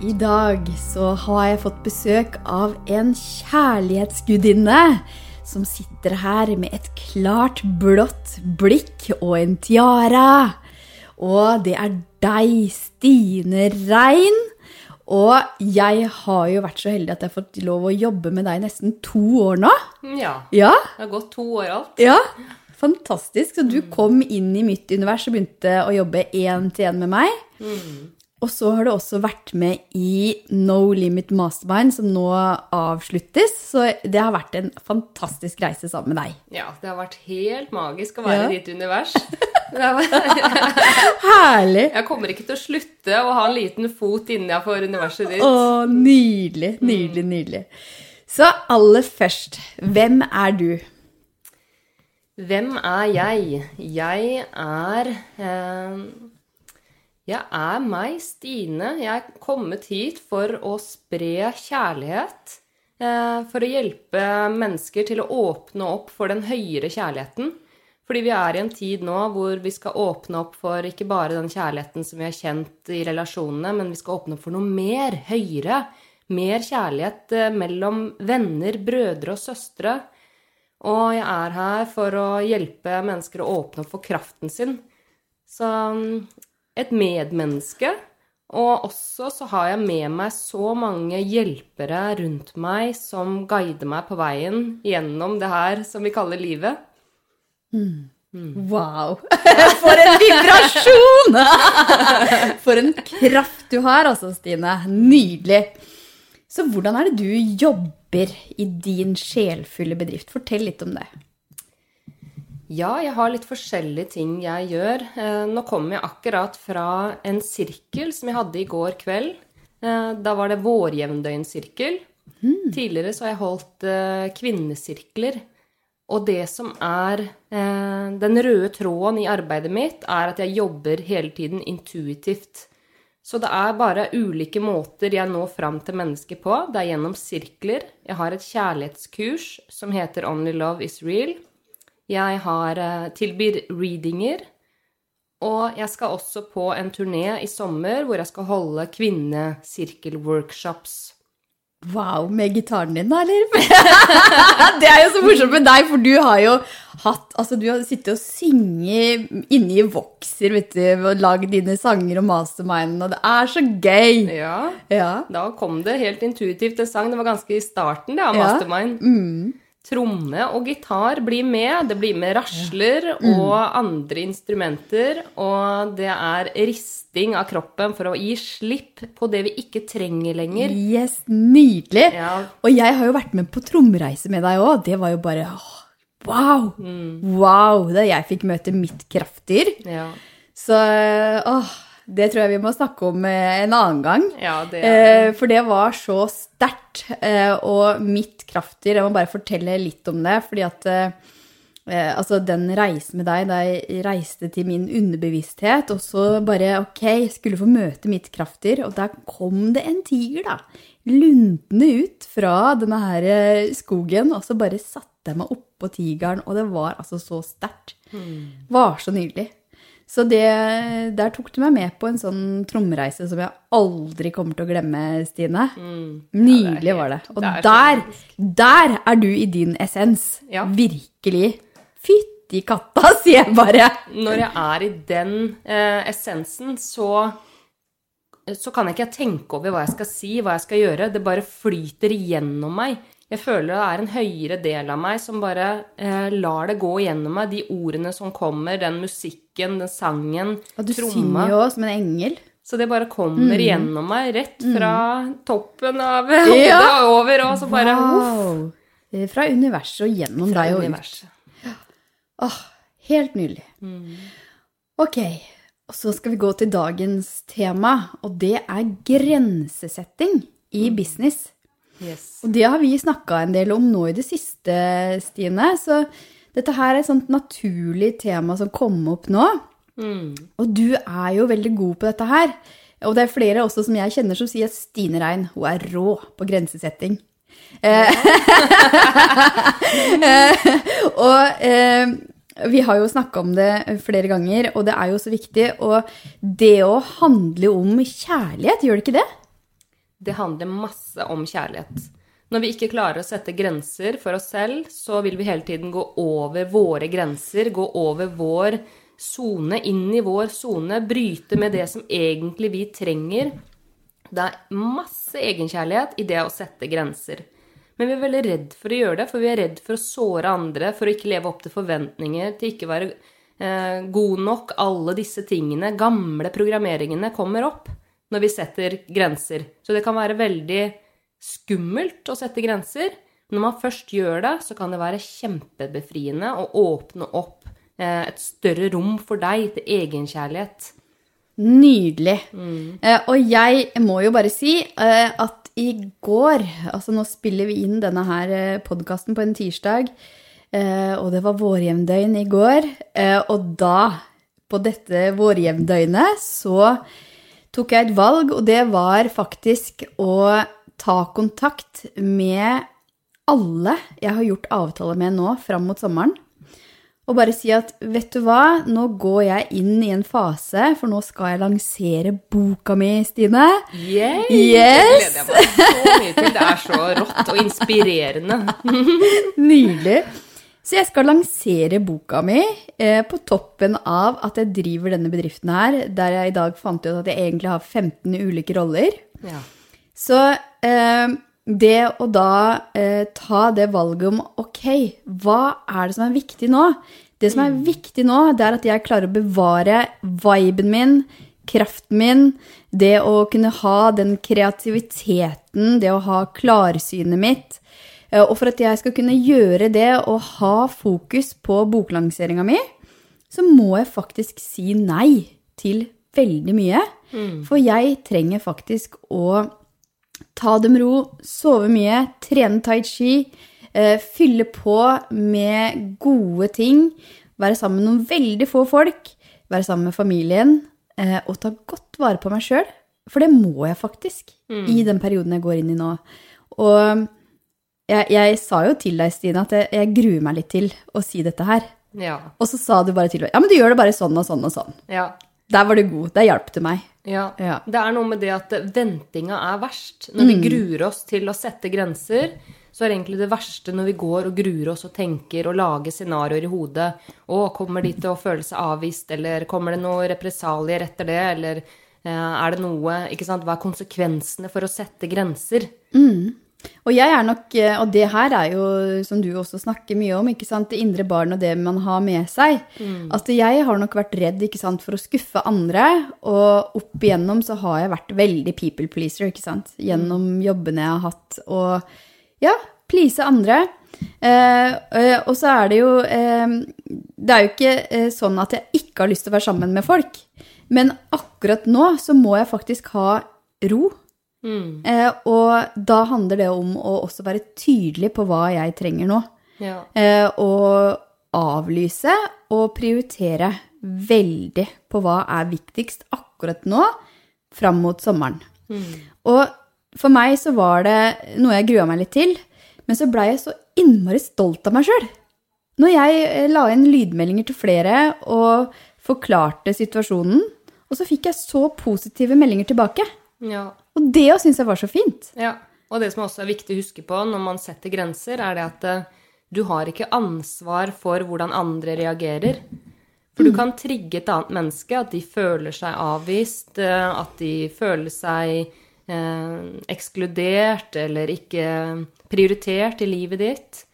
I dag så har jeg fått besøk av en kjærlighetsgudinne som sitter her med et klart blått blikk og en tiara. Og det er deg, Stine Rein. Og jeg har jo vært så heldig at jeg har fått lov å jobbe med deg i nesten to år nå. Ja. Ja, Det har gått to år alt. ja. Fantastisk. Så du kom inn i mitt univers og begynte å jobbe én til én med meg. Og så har du også vært med i No Limit Mastermind, som nå avsluttes. Så det har vært en fantastisk reise sammen med deg. Ja, det har vært helt magisk å være Ja. i ditt univers. Herlig! Jeg kommer ikke til å slutte å ha en liten fot innafor universet ditt. Å, nydelig, nydelig, nydelig. Så aller først, hvem er du? Hvem er jeg? Jeg er eh, Jeg er meg, Stine. Jeg er kommet hit for å spre kjærlighet. Eh, for å hjelpe mennesker til å åpne opp for den høyere kjærligheten. Fordi vi er i en tid nå hvor vi skal åpne opp for ikke bare den kjærligheten som vi har kjent i relasjonene, men vi skal åpne opp for noe mer, høyere. Mer kjærlighet eh, mellom venner, brødre og søstre. Og jeg er her for å hjelpe mennesker å åpne opp for kraften sin. Så mm, et medmenneske. Og også så har jeg med meg så mange hjelpere rundt meg som guider meg på veien gjennom det her som vi kaller livet. Wow! For en vibrasjon! For en kraft du har, altså, Stine. Nydelig. Så hvordan er det du jobber i din sjelfulle bedrift? Fortell litt om det. Ja, jeg har litt forskjellige ting jeg gjør. Eh, Nå kommer jeg akkurat fra en sirkel som jeg hadde i går kveld. Eh, Da var det vårjevndøgnsirkel. Tidligere så har jeg holdt eh, kvinnesirkler. Og det som er eh, den røde tråden i arbeidet mitt, er at jeg jobber hele tiden intuitivt. Så det er bare ulike måter jeg når fram til mennesker på. Det er gjennom sirkler. Jeg har et kjærlighetskurs som heter Only Love Is Real. Jeg har, eh, tilbyr readinger. Og jeg skal også på en turné i sommer hvor jeg skal holde kvinnesirkelworkshops. Wow, med gitaren din, da, eller? det er jo så morsomt med deg, for du har jo hatt Altså, du har sittet og synget inni vokser, vet du, og lagd dine sanger og mastermind, og det er så gøy! Ja, Ja. da kom det helt intuitivt en sang. Det var ganske i starten det, av Ja. Mastermind. Tromme og gitar blir med. Det blir med rasler og andre instrumenter. Og det er risting av kroppen for å gi slipp på det vi ikke trenger lenger. Yes, nydelig! Ja. Og jeg har jo vært med på trommereise med deg òg. Det var jo bare wow! Wow! Da jeg fikk møte mitt kraftdyr. Ja, Så åh, det tror jeg vi må snakke om eh, en annen gang. ja det er Eh, for det var så sterkt. Eh, og mitt kraftdyr Jeg må bare fortelle litt om det. fordi at altså den reisen med deg da jeg reiste til min underbevissthet, og så bare ok, skulle få møte mitt kraftdyr, og der kom det en tiger, da. Lundende ut fra denne her skogen, og så bare satte jeg meg oppå tigeren, og det var altså så sterkt. Var så nydelig. Så det, der tok du meg med på en sånn trommereise som jeg aldri kommer til å glemme, Stine. Nydelig var det. Og det er der, der er du i din essens. Ja. Virkelig. Fytti katta, sier jeg bare. Når jeg er i den eh, essensen, så, så kan jeg ikke tenke over hva jeg skal si, hva jeg skal gjøre. Det bare flyter igjennom meg. Jeg føler det er en høyere del av meg som bare eh, lar det gå gjennom meg. De ordene som kommer, den musikken, den sangen, Og du tromma. synger jo som en engel. Så det bare kommer gjennom meg, rett fra toppen av Ja. hodet og over, og så bare Wow. uff. Fra universet og gjennom fra deg og ut. universet. Åh, helt nydelig. Ok, og så skal vi gå til dagens tema, og det er grensesetting i business. Yes. Og det har vi snakka en del om nå i det siste, Stine. Så dette her er et sånt naturlig tema som kom opp nå. Og du er jo veldig god på dette her. Og det er flere også som jeg kjenner som sier at Stine Rein hun er rå på grensesetting. Ja. og eh, vi har jo snakka om det flere ganger, og det er jo så viktig. Og det å handle om kjærlighet, gjør det ikke det? Det handler masse om kjærlighet. Når vi ikke klarer å sette grenser for oss selv, så vil vi hele tiden gå over våre grenser, gå over vår sone, inn i vår sone, bryte med det som egentlig vi trenger. Det er masse egenkjærlighet i det å sette grenser. Men vi er veldig redd for å gjøre det, for vi er redd for å såre andre, for å ikke leve opp til forventninger, til ikke være eh, god nok. Alle disse tingene, gamle programmeringene, kommer opp når vi setter grenser. Så det kan være veldig skummelt å sette grenser. Når man først gjør det, så kan det være kjempebefriende å åpne opp eh, et større rom for deg til egenkjærlighet. Nydelig. Mm. og jeg må jo bare si eh, at i går Altså nå spiller vi inn denne her eh, podkasten på en tirsdag, eh, og det var vårjevndøgn i går. Eh, og da, på dette vårjevndøgnet, så tok jeg et valg, og det var faktisk å ta kontakt med alle jeg har gjort avtale med nå fram mot sommeren. Og bare si at vet du hva, nå går jeg inn i en fase, for nå skal jeg lansere boka mi, Stine. Yay! Yes! Det gleder jeg meg så mye til. Det er så rått og inspirerende. Nydelig. Så jeg skal lansere boka mi eh, på toppen av at jeg driver denne bedriften her, der jeg i dag fant ut at jeg egentlig har 15 ulike roller. Ja. Så eh, det å da eh, ta det valget om ok, hva er det som er viktig nå? Det som er viktig nå, det er at jeg klarer å bevare viben min, kraften min, det å kunne ha den kreativiteten, det å ha klarsynet mitt. Eh, Og for at jeg skal kunne gjøre det og ha fokus på boklanseringa mi, så må jeg faktisk si nei til veldig mye. For jeg trenger faktisk å ta det med ro, sove mye, trene tai chi, eh, fylle på med gode ting, være sammen med noen veldig få folk, være sammen med familien eh, og ta godt vare på meg sjøl. For det må jeg faktisk i den perioden jeg går inn i nå. Og jeg, jeg sa jo til deg, Stine, at jeg, jeg gruer meg litt til å si dette her. Ja. Og så sa du bare til meg ja, men du gjør det bare sånn og sånn og sånn. ja. Der var du god. Der hjalp du meg. Ja. Ja. Det er noe med det at ventinga er verst. Når vi gruer oss til å sette grenser, så er egentlig det verste når vi går og gruer oss og tenker og lager scenarioer i hodet. Å, kommer de til å føle seg avvist, eller kommer det noen represalier etter det, eller eh, er det noe Ikke sant, hva er konsekvensene for å sette grenser? Og jeg er nok, eh, og det her er jo, som du også snakker mye om, ikke sant, det indre barn og det man har med seg. At jeg har nok vært redd ikke sant, for å skuffe andre, og opp igjennom så har jeg vært veldig people pleaser, ikke sant, gjennom jobbene jeg har hatt, og ja, please andre. Eh, eh, og så er det jo, eh, det er jo ikke eh, sånn at jeg ikke har lyst til å være sammen med folk, men akkurat nå så må jeg faktisk ha ro, Eh, og da handler det om å også være tydelig på hva jeg trenger nå. Ja. Eh, og avlyse og prioritere veldig på hva er viktigst akkurat nå, fram mot sommeren. Og for meg så var det noe jeg grua meg litt til, men så blei jeg så innmari stolt av meg sjøl. Når jeg eh, la inn lydmeldinger til flere og forklarte situasjonen, og så fikk jeg så positive meldinger tilbake. ja. Og det òg syns jeg var så fint. Ja, og det som også er viktig å huske på når man setter grenser, er det at eh, du har ikke ansvar for hvordan andre reagerer. For du kan trigge et annet menneske, at de føler seg avvist, eh, at de føler seg eh, ekskludert eller ikke prioritert i livet ditt.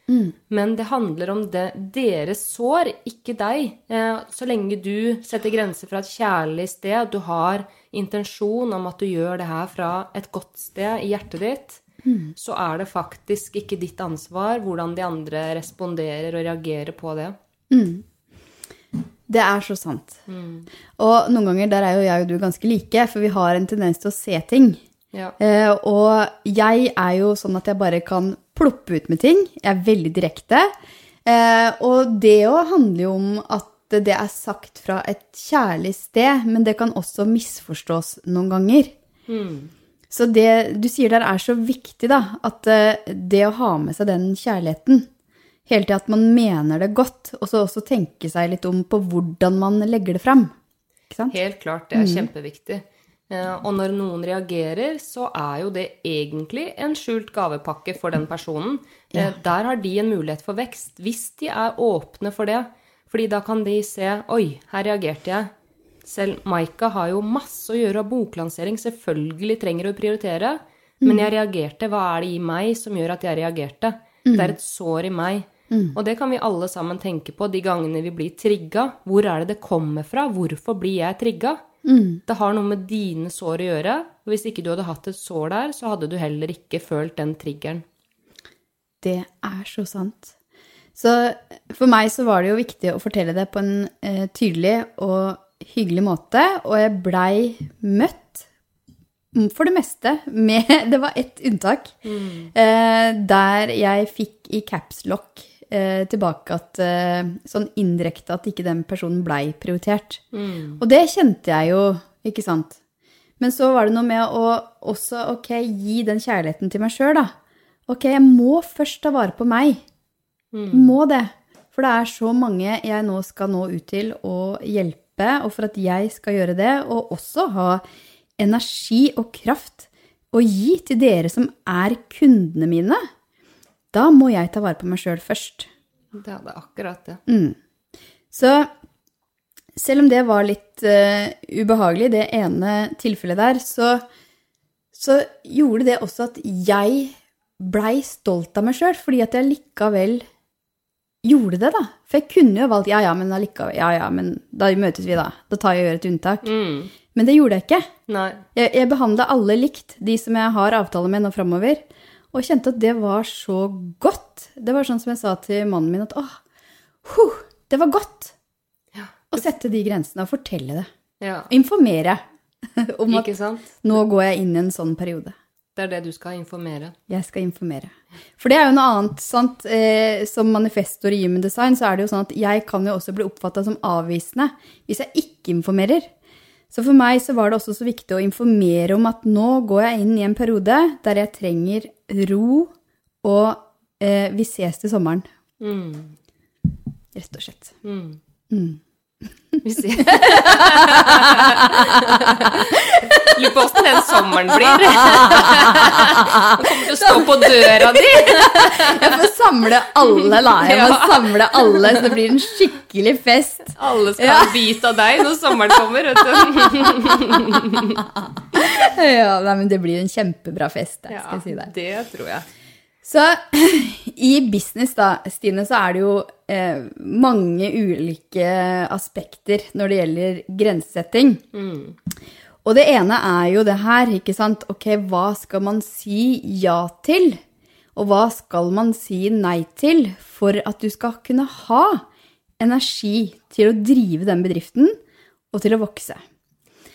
Men det handler om det, deres sår, ikke deg. Eh, så lenge du setter grenser fra et kjærlig sted, du har intensjon om at du gjør det her fra et godt sted i hjertet ditt, så er det faktisk ikke ditt ansvar hvordan de andre responderer og reagerer på det. Det er så sant. Og noen ganger der er jo jeg og du ganske like, for vi har en tendens til å se ting. Ja. Eh, og jeg er jo sånn at jeg bare kan ploppe ut med ting. Jeg er veldig direkte. Eh, og det òg handler jo om at det er sagt fra et kjærlig sted, men det kan også misforstås noen ganger. Så det du sier der er så viktig, da. At eh, det å ha med seg den kjærligheten hele tida, at man mener det godt, og så også tenke seg litt om på hvordan man legger det fram. Ikke sant? Helt klart, det er kjempeviktig. Eh, Og når noen reagerer, så er jo det egentlig en skjult gavepakke for den personen. Ja. Der har de en mulighet for vekst, hvis de er åpne for det. Fordi da kan de se Oi, her reagerte jeg. Selv Maika har jo masse å gjøre av boklansering, selvfølgelig trenger å prioritere. Men jeg reagerte. Hva er det i meg som gjør at jeg reagerte? Det er et sår i meg. Og det kan vi alle sammen tenke på de gangene vi blir trigga. Hvor er det det kommer fra? Hvorfor blir jeg trigga? Det har noe med dine sår å gjøre. Og hvis ikke du hadde hatt et sår der, så hadde du heller ikke følt den triggeren. Det er så sant. Så for meg så var det jo viktig å fortelle det på en eh, tydelig og hyggelig måte, og jeg blei møtt mm, for det meste med Det var ett unntak, eh, der jeg fikk i capslock eh, tilbake at eh, sånn indirekte at ikke den personen blei prioritert. Og det kjente jeg jo, ikke sant. Men så var det noe med å også ok, gi den kjærligheten til meg sjøl, da. Ok, jeg må først ta vare på meg. Må det. For det er så mange jeg nå skal nå ut til og hjelpe, og for at jeg skal gjøre det, og også ha energi og kraft å gi til dere som er kundene mine, da må jeg ta vare på meg sjøl først. Det hadde akkurat det. Så selv om det var litt uh, ubehagelig, det ene tilfellet der, så, så gjorde det også at jeg blei stolt av meg sjøl, fordi at jeg likevel gjorde det, da. For jeg kunne jo valgt ja, ja, men allikevel, ja, ja, men da møtes vi, da. Da tar jeg og gjør et unntak. Men det gjorde jeg ikke. Nei. Jeg, jeg behandla alle likt, de som jeg har avtale med nå framover, og kjente at det var så godt. Det var sånn som jeg sa til mannen min, at åh, huh, det var godt Ja. å sette de grensene og fortelle det. ja. Informere om at sant? nå går jeg inn i en sånn periode. Det er det du skal informere. Jeg skal informere. For det er jo noe annet, sant. Eh, som manifestor i Human Design så er det jo sånn at jeg kan jo også bli oppfatta som avvisende hvis jeg ikke informerer. Så for meg så var det også så viktig å informere om at nå går jeg inn i en periode der jeg trenger ro, og eh, vi ses til sommeren. Rett og slett. Vi Mm. Vi på åssen den sommeren blir. Han kommer til å stå på døra di. Jeg får samle alle, da. Jeg må Ja. samle alle, så det blir en skikkelig fest. Alle skal Ja. ha en bit av deg når sommeren kommer. Ja, nei, men det blir en kjempebra fest, jeg, skal Ja, jeg si deg. det tror jeg. Så i business, da, Stine, så er det jo eh, mange ulike aspekter når det gjelder grensesetting. Og det ene er jo det her, ikke sant. Ok, hva skal man si ja til? Og hva skal man si nei til for at du skal kunne ha energi til å drive den bedriften og til å vokse?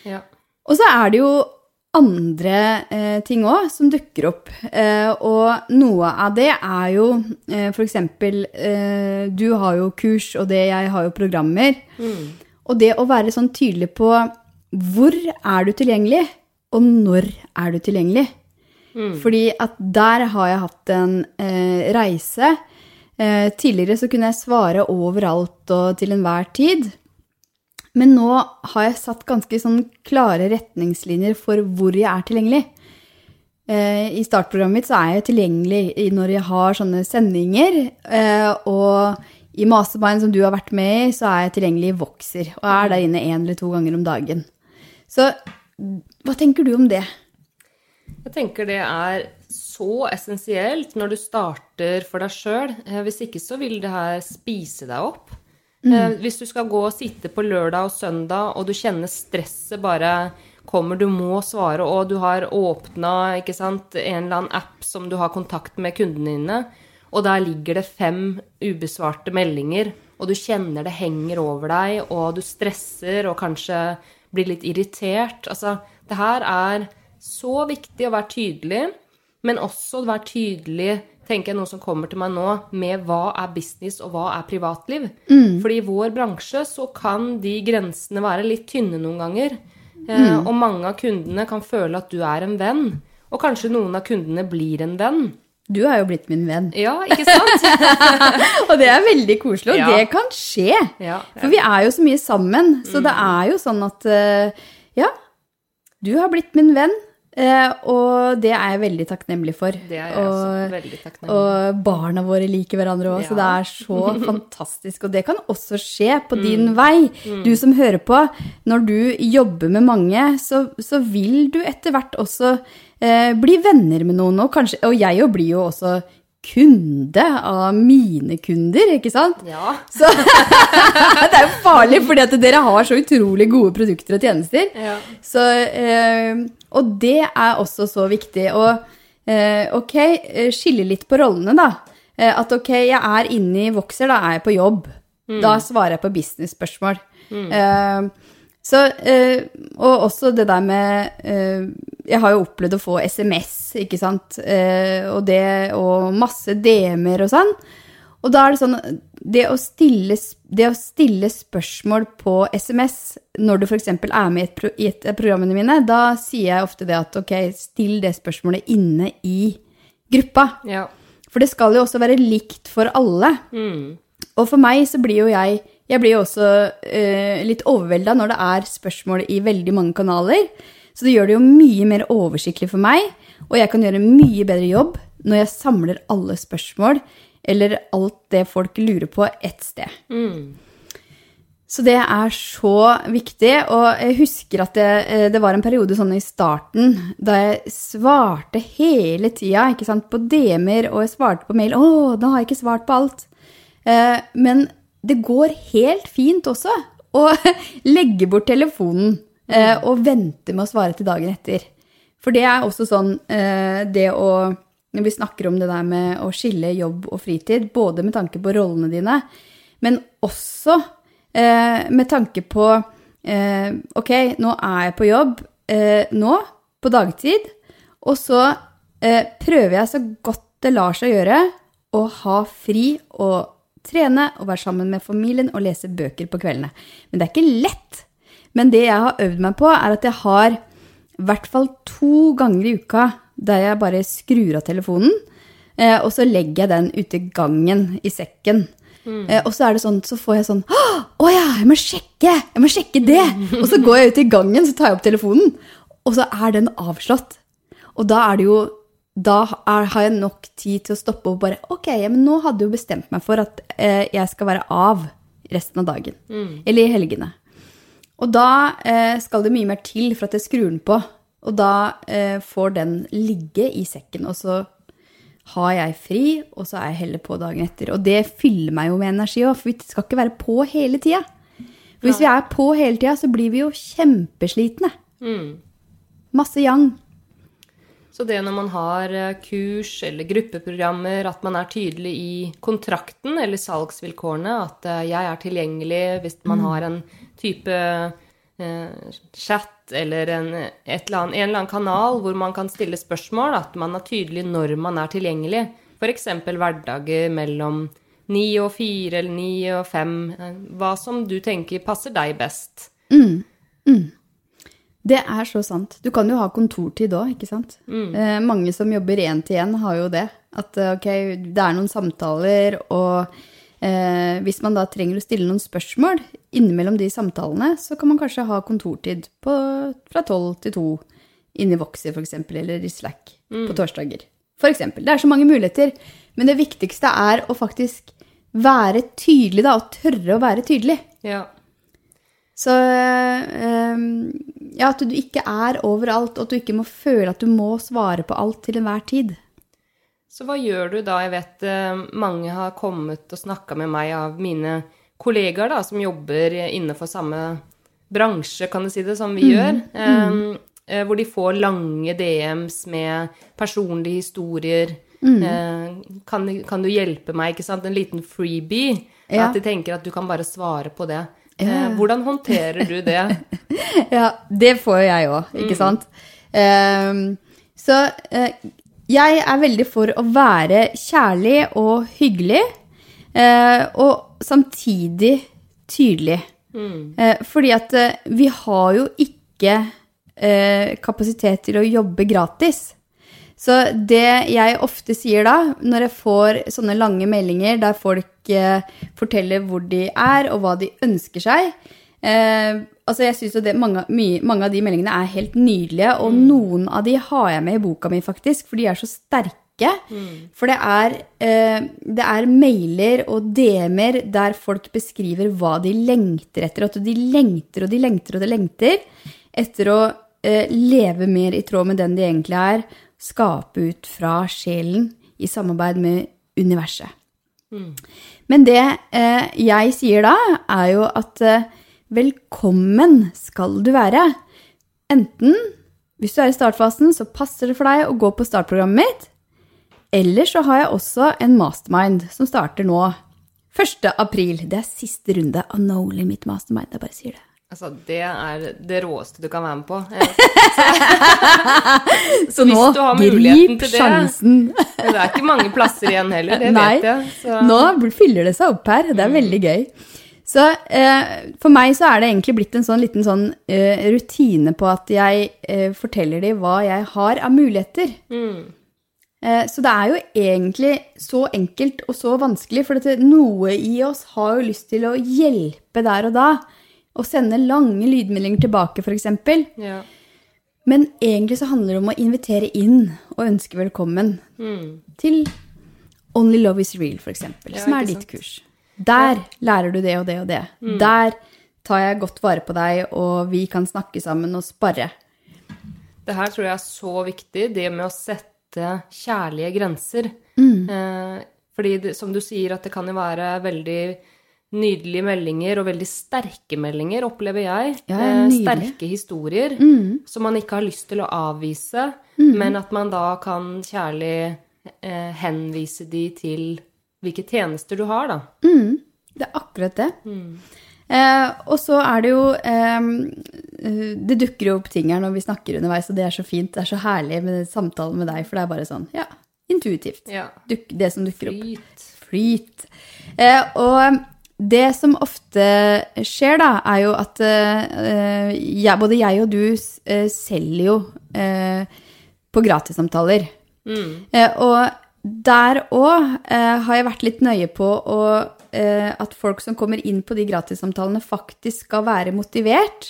Ja. Og så er det jo andre eh, ting òg som dukker opp. Eh, og noe av det er jo eh, f.eks. Eh, du har jo kurs, og det jeg har jo programmer. Og det å være sånn tydelig på hvor er du tilgjengelig, og når er du tilgjengelig. Fordi at der har jeg hatt en eh, reise. Eh, tidligere så kunne jeg svare overalt og til enhver tid. Men nå har jeg satt ganske sånn klare retningslinjer for hvor jeg er tilgjengelig. Eh, I startprogrammet mitt så er jeg tilgjengelig når jeg har sånne sendinger. eh, Og i Mastermind, som du har vært med i, så er jeg tilgjengelig i Voxer. Og er der inne én eller to ganger om dagen. Så hva tenker du om det? Jeg tenker det er så essensielt når du starter for deg sjøl. Hvis ikke så vil det her spise deg opp. Mm. Hvis du skal gå og sitte på lørdag og søndag, og du kjenner stresset bare kommer, du må svare, og du har åpna en eller annen app som du har kontakt med kundene dine, og der ligger det fem ubesvarte meldinger, og du kjenner det henger over deg, og du stresser og kanskje blir litt irritert. Altså, det her er så viktig å være tydelig, men også være tydelig, tenker jeg noe som kommer til meg nå, med hva er business og hva er privatliv. Fordi i vår bransje så kan de grensene være litt tynne noen ganger. Eh, og mange av kundene kan føle at du er en venn. Og kanskje noen av kundene blir en venn. Du er jo blitt min venn. Ja, ikke sant? Og det er veldig koselig, og Ja. det kan skje. Ja, For vi er jo så mye sammen, så det er jo sånn at eh, Ja. du har blitt min venn, eh, og det er jeg veldig takknemlig for. Det er jeg også veldig takknemlig. Og barna våre liker hverandre òg, så det er så fantastisk. Og det kan også skje på din vei. Du som hører på, når du jobber med mange, så, så vil du etter hvert også eh, bli venner med noen. Og, kanskje, og jeg jo blir jo også kunde av mine kunder, ikke sant? Ja. Så det er jo farlig, fordi at dere har så utrolig gode produkter og tjenester. Ja. Så, eh, og det er også så viktig. Og eh, ok, eh, skille litt på rollene, da. Eh, at ok, jeg er inne i Voxer, da er jeg på jobb. Da svarer jeg på business-spørsmål. Eh, så, eh, og også det der med eh, Jeg har jo opplevd å få SMS, ikke sant, eh, og det, og masse DM-er og sånn. Og da er det sånn Det å stille, det å stille spørsmål på SMS når du f.eks. er med i et, pro, i et programmene mine, da sier jeg ofte det at ok, still det spørsmålet inne i gruppa. ja. For det skal jo også være likt for alle. Mm. Og for meg så blir jo jeg Jeg blir jo også eh, litt overvelda når det er spørsmål i veldig mange kanaler. Så det gjør det jo mye mer oversiktlig for meg, og jeg kan gjøre en mye bedre jobb når jeg samler alle spørsmål eller alt det folk lurer på, ett sted. Mm. Så det er så viktig, og jeg husker at det, eh, det var en periode sånn i starten da jeg svarte hele tida, ikke sant, på DM-er, og jeg svarte på mail. Å, da har jeg ikke svart på alt. Eh, men det går helt fint også å legge bort telefonen eh, og vente med å svare til dagen etter. For det er også sånn eh, det å Når vi snakker om det der med å skille jobb og fritid, både med tanke på rollene dine, men også eh, med tanke på Ok, nå er jeg på jobb nå, på dagtid, og så prøver jeg så godt det lar seg gjøre å ha fri og trene og være sammen med familien og lese bøker på kveldene. Men det er ikke lett. Men det jeg har øvd meg på, er at jeg har i hvert fall to ganger i uka der jeg bare skrur av telefonen, eh, og så legger jeg den ute i gangen i sekken. Eh, og så er det sånn, så får jeg sånn Å ja, jeg må sjekke! Jeg må sjekke det! Og så går jeg ut i gangen, så tar jeg opp telefonen, og så er den avslått. Og da er det jo Da er, har jeg nok tid til å stoppe og bare Ok, men nå hadde jeg jo bestemt meg for at eh, jeg skal være av resten av dagen. Eller i helgene. Og da eh, skal det mye mer til for at jeg skrur den på. Og da eh, får den ligge i sekken, og så har jeg fri, og så er jeg heller på dagen etter. Og det fyller meg jo med energi òg, for vi skal ikke være på hele tida. For hvis vi er på hele tida, så blir vi jo kjempeslitne. Mm. Masse yang. Så det når man har eh, kurs eller gruppeprogrammer, at man er tydelig i kontrakten eller salgsvilkårene, at eh, jeg er tilgjengelig hvis man har en type eh, chat eller en, et eller annet, en eller annen kanal hvor man kan stille spørsmål, at man er tydelig når man er tilgjengelig. F.eks. hverdager mellom ni og fire eller ni og fem. eh, Hva som du tenker passer deg best. Det er så sant. Du kan jo ha kontortid òg, ikke sant? Eh, mange som jobber én til én, har jo det. At eh, ok, det er noen samtaler, og eh, hvis man da trenger å stille noen spørsmål innimellom de samtalene, så kan man kanskje ha kontortid på, fra tolv til to inne i Voxy f.eks., eller i Slack på torsdager. For eksempel. Det er så mange muligheter. Men det viktigste er å faktisk være tydelig, da, og tørre å være tydelig. Ja. Så eh, ja, at du ikke er overalt, og at du ikke må føle at du må svare på alt til enhver tid. Så hva gjør du da? Jeg vet eh, mange har kommet og snakka med meg av mine kollegaer da, som jobber innenfor samme bransje, kan du si det, som vi gjør. Eh, eh, hvor de får lange DMs med personlige historier. Eh, kan, kan du hjelpe meg? ikke sant? En liten freebie. Ja. At de tenker at du kan bare svare på det. Eh, hvordan håndterer du det? Ja, det får jo jeg òg, ikke sant? Um, så uh, jeg er veldig for å være kjærlig og hyggelig, uh, og samtidig tydelig. Eh, fordi at vi har jo ikke kapasitet til å jobbe gratis. Så det jeg ofte sier da, når jeg får sånne lange meldinger der folk eh, forteller hvor de er og hva de ønsker seg, Eh, altså jeg synes det, mange, mye, mange av de meldingene er helt nydelige, og noen av de har jeg med i boka mi, faktisk, for de er så sterke. For det er, eh, det er mailer og DM-er der folk beskriver hva de lengter etter. At de lengter og de lengter og de lengter etter å eh, leve mer i tråd med den de egentlig er. Skape ut fra sjelen i samarbeid med universet. Men det eh, jeg sier da, er jo at eh, velkommen skal du være. Enten, hvis du er i startfasen, så passer det for deg å gå på startprogrammet mitt. Eller så har jeg også en mastermind som starter nå 1. april. Det er siste runde av No Limit Mastermind. Jeg bare sier det. Altså, det er det råeste du kan være med på. Så hvis nå, grip det- sjansen. Det er ikke mange plasser igjen heller, det Nei, vet jeg. Så. nå fyller det seg opp her. Det er veldig gøy. Så eh, for meg så er det egentlig blitt en sånn liten sånn eh, rutine på at jeg eh, forteller dem hva jeg har av muligheter. Mm. Eh, så det er jo egentlig så enkelt og så vanskelig, for dette, noe i oss har jo lyst til å hjelpe der og da. Og sende lange lydmeldinger tilbake, f.eks. Ja. Men egentlig så handler det om å invitere inn og ønske velkommen Mm. til Only Love Is Real, f.eks., Ja, som er ditt sant. kurs. Der lærer du det og det og det. Mm. Der tar jeg godt vare på deg, og vi kan snakke sammen og sparre. Det her tror jeg er så viktig, det med å sette kjærlige grenser. Mm. Eh, fordi det, som du sier, at det kan jo være veldig nydelige meldinger, og veldig sterke meldinger, opplever jeg. Ja, Eh. Mm. sterke historier som man ikke har lyst til å avvise, men at man da kan kjærlig eh, henvise de til hvilke tjenester du har, da. Det er akkurat det. Eh, og så er det jo eh, Det dukker jo opp ting her når vi snakker underveis, og det er så fint. Det er så herlig med samtalen med deg, for det er bare sånn, ja, intuitivt. Ja. Duk, det som dukker opp. Flyt. Flyt. Eh, og det som ofte skjer, da, er jo at uh, jeg, både jeg og du uh, selger jo uh, på gratissamtaler. Mm. Og der òg har jeg vært litt nøye på å, at folk som kommer inn på de gratissamtalene, faktisk skal være motivert.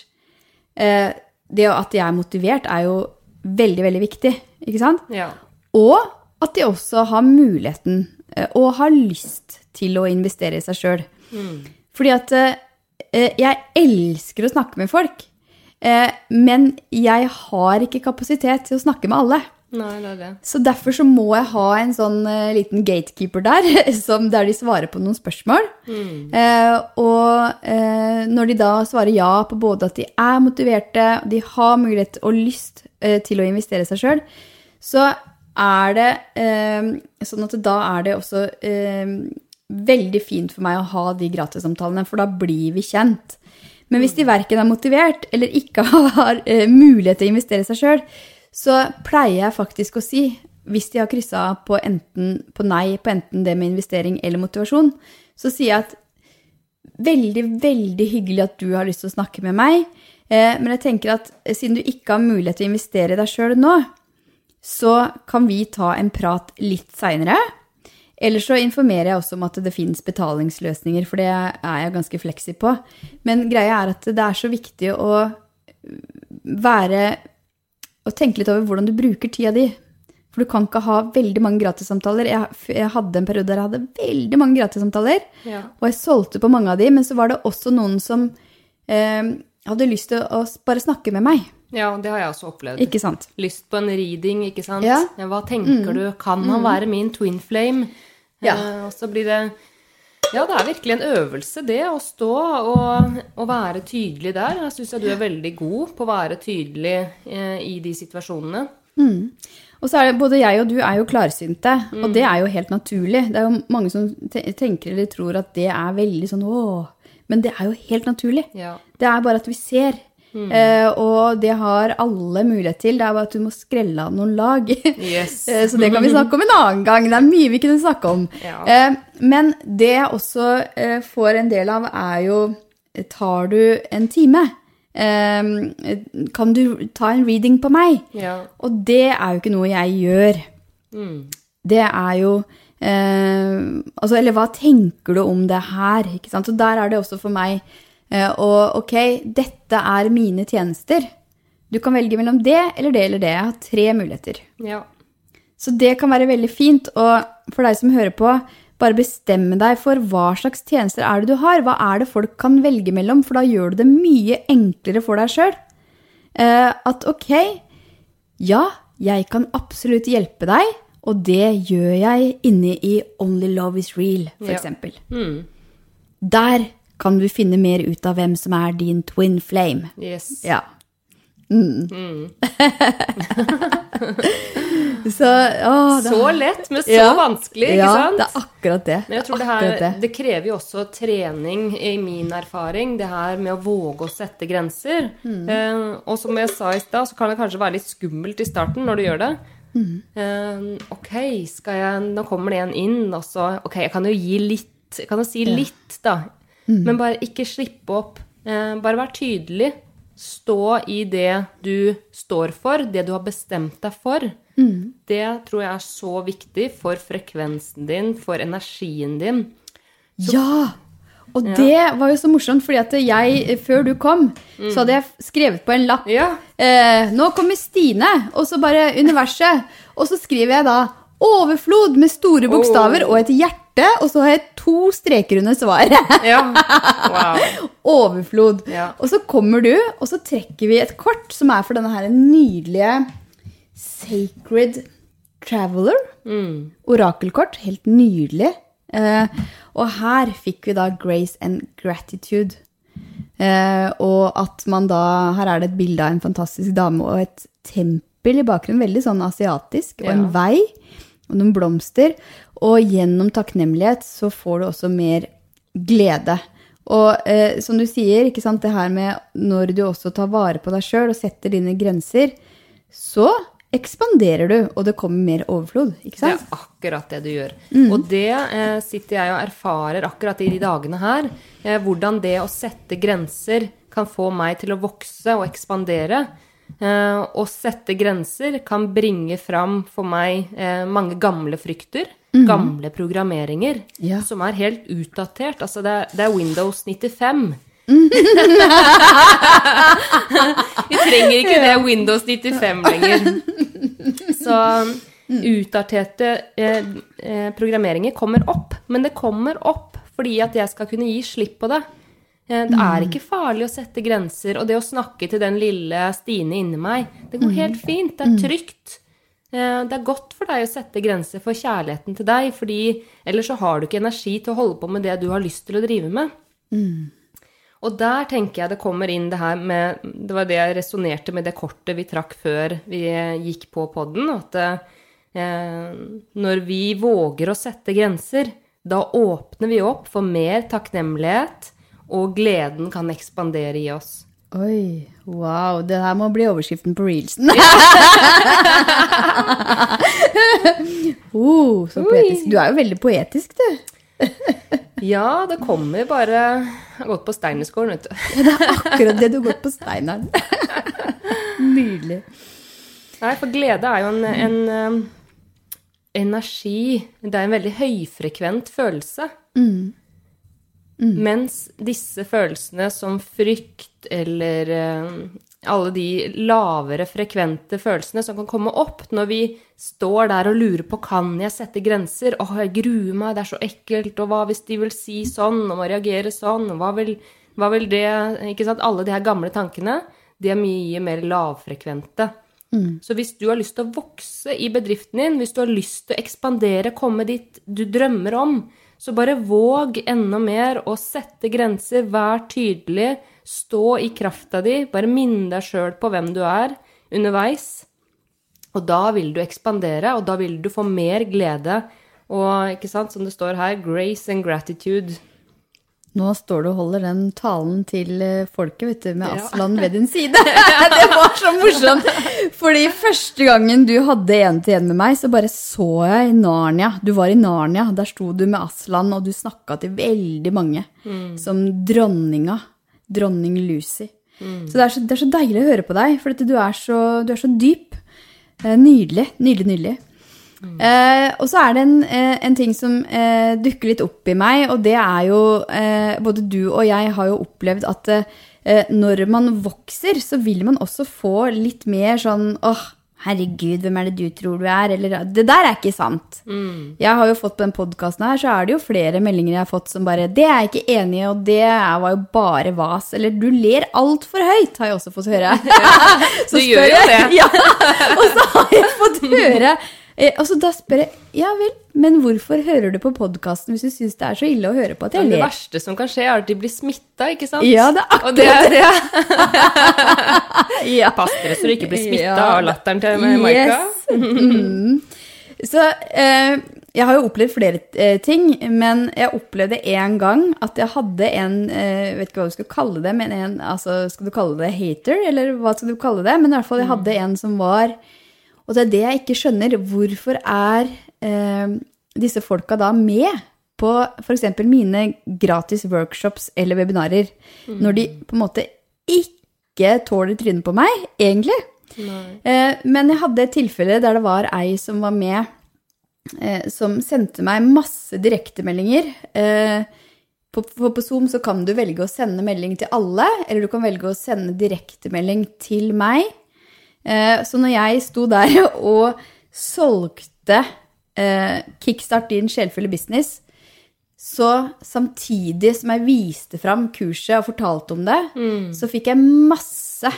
Det at de er motivert, er jo veldig, veldig viktig, ikke sant? Ja. Og at de også har muligheten og har lyst til å investere i seg sjøl. Fordi at eh, jeg elsker å snakke med folk, eh, men jeg har ikke kapasitet til å snakke med alle. Nei, det det. Så derfor så må jeg ha en sånn eh, liten gatekeeper der, som, der de svarer på noen spørsmål. Eh, og eh, når de da svarer ja på både at de er motiverte, de har mulighet og lyst eh, til å investere seg sjøl, så er det eh, sånn at da er det også eh, veldig fint for meg å ha de gratissamtalene, for da blir vi kjent. Men hvis de verken er motivert eller ikke har eh, mulighet til å investere seg sjøl, så pleier jeg faktisk å si, hvis de har kryssa på, enten, på nei på enten det med investering eller motivasjon, så sier jeg at veldig, veldig hyggelig at du har lyst til å snakke med meg, eh, men jeg tenker at siden du ikke har mulighet til å investere i deg sjøl nå, så kan vi ta en prat litt seinere. Eller så informerer jeg også om at det finnes betalingsløsninger, for det er jeg ganske fleksi på. Men greia er at det er så viktig å være og tenke litt over hvordan du bruker tida di. For du kan ikke ha veldig mange gratissamtaler. Jeg, jeg hadde en periode der jeg hadde veldig mange gratissamtaler, Ja. og jeg solgte på mange av de, men så var det også noen som eh, hadde lyst til å bare snakke med meg. ja, det har jeg også opplevd. Ikke sant? lyst på en reading, ikke sant? Ja. Mm. Hva tenker du? Kan han være min twin flame? Ja. Eh, og så blir det Ja, det er virkelig en øvelse, det, å stå og, og være tydelig der. Jeg syns du er veldig god på å være tydelig eh, i de situasjonene. Og så er det, både jeg og du er jo klarsynte, og det er jo helt naturlig. Det er jo mange som tenker eller tror at det er veldig sånn åh, men det er jo helt naturlig. Ja. Det er bare at vi ser. Eh, og det har alle mulighet til. Det er bare at du må skrelle av noen lag. Yes. Eh, Så det kan vi snakke om en annen gang. Det er mye vi kunne snakke om. Ja. Eh, Men det jeg også eh, får en del av, er jo Tar du en time? Eh, Kan du ta en reading på meg? Ja. Og det er jo ikke noe jeg gjør. Mm. Det er jo eh, altså, Eller hva tenker du om det her? Ikke sant? Og der er det også for meg Eh, og ok, dette er mine tjenester. Du kan velge mellom det eller det eller det. Jeg har tre muligheter. Ja. Så det kan være veldig fint. Og for deg som hører på, bare bestemme deg for hva slags tjenester er det du har. Hva er det folk kan velge mellom? For da gjør du det mye enklere for deg sjøl. At ok, ja, jeg kan absolutt hjelpe deg, og det gjør jeg inne i Only Love Is Real, for Ja. Mm. Der kan du finne mer ut av hvem som er din twin flame. Yes. Ja. Mm. Så å, det, Så lett, men så Ja. vanskelig, ikke ja, sant? det er akkurat det. Men jeg tror det, er her, det krever jo også trening, i min erfaring, det her med å våge å sette grenser. Mm. Eh, og som jeg sa i stad, så kan det kanskje være litt skummelt i starten når du gjør det. Mm. Eh, ok, skal jeg Nå kommer det en inn, og så Ok, jeg kan jo gi litt. Kan jo si litt, da. Mm. Men bare ikke slippe opp. Eh, bare vær tydelig. Stå i det du står for, det du har bestemt deg for. Mm. Det tror jeg er så viktig for frekvensen din, for energien din. Ja! Og det var jo så morsomt, fordi at jeg, før du kom, så hadde jeg skrevet på en lapp Ja. eh, Nå kommer Stine, og så bare universet. Og så skriver jeg da 'overflod' med store bokstaver Oh. og et hjerte, og så har jeg to streker under svaret. ja. Wow. Overflod. Ja. Og så kommer du, og så trekker vi et kort som er for denne her nydelige Sacred Traveler. Mm. Orakelkort. Helt nydelig. Eh, og her fikk vi da Grace and Gratitude. Eh, og at man da Her er det et bilde av en fantastisk dame og et tempel i bakgrunnen. Veldig sånn asiatisk. Og en Ja. vei. Og noen blomster. Og gjennom takknemlighet så får du også mer glede. Og eh, som du sier, ikke sant, det her med når du også tar vare på deg sjøl og setter dine grenser, så ekspanderer du, og det kommer mer overflod. ikke sant? Det er akkurat det du gjør. Mm. Og det eh, sitter jeg og erfarer akkurat i de dagene her. Eh, hvordan det å sette grenser kan få meg til å vokse og ekspandere. Eh, å sette grenser kan bringe fram for meg eh, mange gamle frykter. Gamle programmeringer Mm. Ja. som er helt utdatert. Altså, det er, det er Windows 95. Vi trenger ikke det Windows 95 lenger. Så utdaterte eh, eh, programmeringer kommer opp. Men det kommer opp fordi at jeg skal kunne gi slipp på det. Eh, det er ikke farlig å sette grenser. Og det å snakke til den lille Stine inni meg, det går helt fint. Det er trygt. Eh, det er godt for deg å sette grenser for kjærligheten til deg, fordi ellers så har du ikke energi til å holde på med det du har lyst til å drive med. Og der tenker jeg det kommer inn det her med Det var det jeg resonnerte med det kortet vi trakk før vi gikk på podden. At eh, når vi våger å sette grenser, da åpner vi opp for mer takknemlighet, og gleden kan ekspandere i oss. Oi, wow. Det her må bli overskriften på reelsen. oh, så poetisk. Du er jo veldig poetisk, du. Ja, det kommer bare Jeg har gått på Steinerskolen, vet du. Det er akkurat det du har gått på Steineren. Nydelig. Nei, for glede er jo en, en um, energi Det er en veldig høyfrekvent følelse. Mens disse følelsene som frykt eller eh, alle de lavere frekvente følelsene som kan komme opp når vi står der og lurer på kan jeg sette grenser. Åh, jeg gruer meg, det er så ekkelt. Og hva hvis de vil si sånn, og må reagere sånn? Hva vil, hva vil det Ikke sant? Alle de her gamle tankene, de er mye mer lavfrekvente. Så hvis du har lyst til å vokse i bedriften din, hvis du har lyst til å ekspandere, komme dit du drømmer om, så bare våg enda mer å sette grenser, vær tydelig, stå i krafta di, bare minn deg sjøl på hvem du er underveis. Og da vil du ekspandere, og da vil du få mer glede. Og ikke sant, som det står her, grace and gratitude. Nå står du og holder den talen til eh, folket, vet du, med Ja. Aslan ved din side. det var så morsomt! Fordi første gangen du hadde en-til-en med meg, så bare så jeg Narnia. Du var i Narnia. Der sto du med Aslan, og du snakka til veldig mange. Som dronninga. Dronning Lucy. Så, det er så det er så deilig å høre på deg, for du er så, du er så dyp. Nydelig. Nydelig. Nydelig, Eh, og så er det en, eh, en ting som eh, dukker litt opp i meg, og det er jo eh, Både du og jeg har jo opplevd at eh, når man vokser, så vil man også få litt mer sånn åh, herregud, hvem er det du tror du er? Eller det der er ikke sant. Jeg har jo fått på den podkasten her, så er det jo flere meldinger jeg har fått som bare Det er jeg ikke enig i, og det var jo bare vas. Eller du ler altfor høyt, har jeg også fått høre. Ja, Du gjør jo det. Ja, og så har jeg fått høre eh, Og så da spør jeg ja vel, men hvorfor hører du på podkasten hvis du syns det er så ille å høre på at jeg ler? det verste som kan skje, er at de blir smitta, ikke sant? Ja, det er akkurat det er det. Ja. Pass dere så du ikke blir smitta Ja. av latteren til Maika. Yes. Mm. Så eh, jeg har jo opplevd flere eh, ting, men jeg opplevde en gang at jeg hadde en eh, Vet ikke hva du skal kalle det, men en altså, Skal du kalle det hater, eller hva skal du kalle det? Men i hvert fall jeg hadde en som var Og det er det jeg ikke skjønner. Hvorfor er eh, disse folka da med på f.eks. mine gratis workshops eller webinarer, når de på en måte ikke tåler trynet på meg, egentlig? Eh, men jeg hadde et tilfelle der det var ei som var med, eh, som sendte meg masse direktemeldinger. Eh, på, på, på Zoom så kan du velge å sende melding til alle, eller du kan velge å sende direktemelding til meg. Eh, så når jeg sto der og solgte eh, Kickstart din sjelfulle business, så samtidig som jeg viste fram kurset og fortalte om det, så fikk jeg masse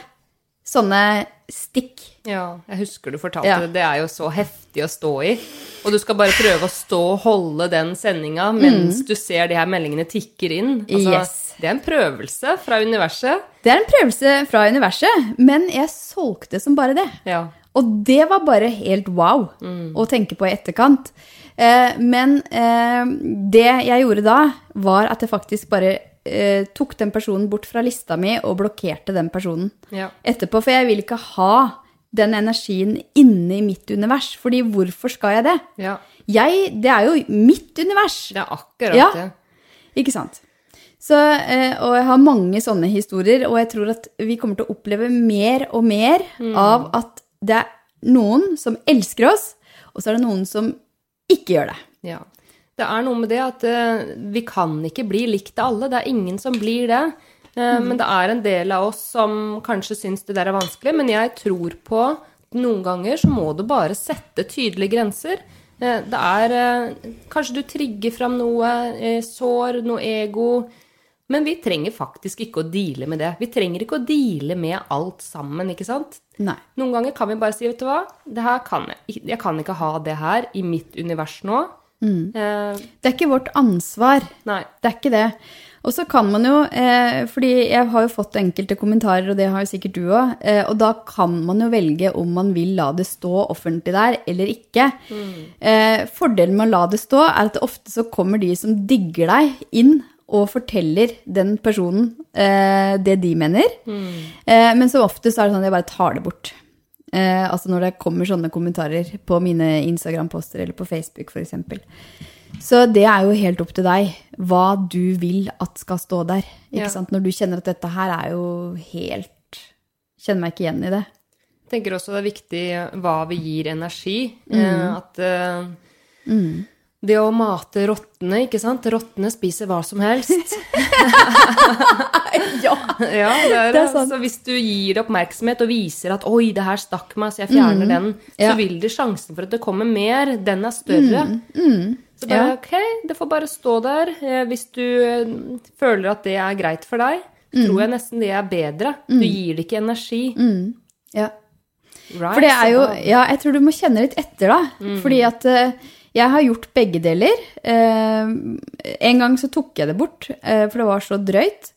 sånne stikk. Ja, jeg husker du fortalte Ja. det. Det er jo så heftig å stå i. Og du skal bare prøve å stå og holde den sendinga mens du ser de her meldingene tikker inn. Altså, Mm. Yes. Det er en prøvelse fra universet. Det er en prøvelse fra universet, men jeg solgte som bare det. Ja. Og det var bare helt wow å tenke på i etterkant. Eh, men eh, det jeg gjorde da, var at jeg faktisk bare eh, tok den personen bort fra lista mi og blokkerte den personen Ja. etterpå. For jeg vil ikke ha den energien inne i mitt univers. Fordi hvorfor skal jeg det? ja. Jeg, det er jo mitt univers. Det er akkurat Ja. det. Ikke sant? Så, eh, og jeg har mange sånne historier, og jeg tror at vi kommer til å oppleve mer og mer av at det er noen som elsker oss, og så er det noen som ikke gjør det. Ja. Det er noe med det at eh, vi kan ikke bli likt av alle. Det er ingen som blir det. Eh, Men det er en del av oss som kanskje syns det der er vanskelig. Men jeg tror på at noen ganger så må du bare sette tydelige grenser. Eh, Det er Kanskje du trigger fram noe sår, noe ego. Men vi trenger faktisk ikke å deale med det. Vi trenger ikke å deale med alt sammen, ikke sant? Nei. Noen ganger kan vi bare si, vet du hva, det her kan jeg. Jeg kan ikke ha det her i mitt univers nå. Eh, Det er ikke vårt ansvar. nei. Det er ikke det. Og så kan man jo, eh, fordi jeg har jo fått enkelte kommentarer, og det har jo sikkert du òg, eh, og da kan man jo velge om man vil la det stå offentlig der eller ikke. Eh, fordelen med å la det stå er at det ofte så kommer de som digger deg, inn og forteller den personen eh, det de mener. Eh, men så ofte så er det sånn at jeg bare tar det bort. Eh, altså når det kommer sånne kommentarer på mine Instagram-poster eller på Facebook f.eks. Så det er jo helt opp til deg hva du vil at skal stå der. Ja. sant? Når du kjenner at dette her er jo helt Kjenner meg ikke igjen i det. Jeg tenker også det er viktig hva vi gir energi. Eh, at eh, det å mate rottene, ikke sant Rottene spiser hva som helst. Ja. ja, det er, Det er sant. Så hvis du gir oppmerksomhet og viser at 'oi, det her stakk meg, så jeg fjerner den', Ja. så vil det sjansen for at det kommer mer, den er større. Så bare Ja. ok, det får bare stå der. Eh, Hvis du eh, føler at det er greit for deg, tror jeg nesten det er bedre. Du gir det ikke energi. ja. Right, For det er jo Ja, jeg tror du må kjenne litt etter, da. Fordi at eh, jeg har gjort begge deler. Eh, en gang så tok jeg det bort, eh, for det var så drøyt.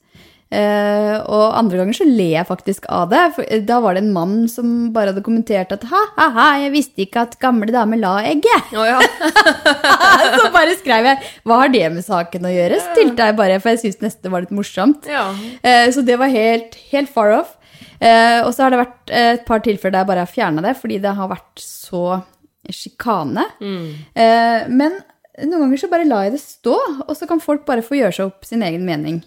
Eh, og andre ganger så ler jeg faktisk av det. For da var det en mann som bare hadde kommentert at ha, ha, ha, jeg visste ikke at gamle damer la egget. Oh, ja. så bare skrev jeg hva har det med saken å gjøre? Stilte jeg bare, for jeg syntes nesten det var litt morsomt. ja. Eh, Så det var helt, helt far off. Eh, Og så har det vært et par tilfeller der jeg bare har fjerna det, fordi det har vært så sjikane. Eh, Men noen ganger så bare lar jeg det stå, og så kan folk bare få gjøre seg opp sin egen mening.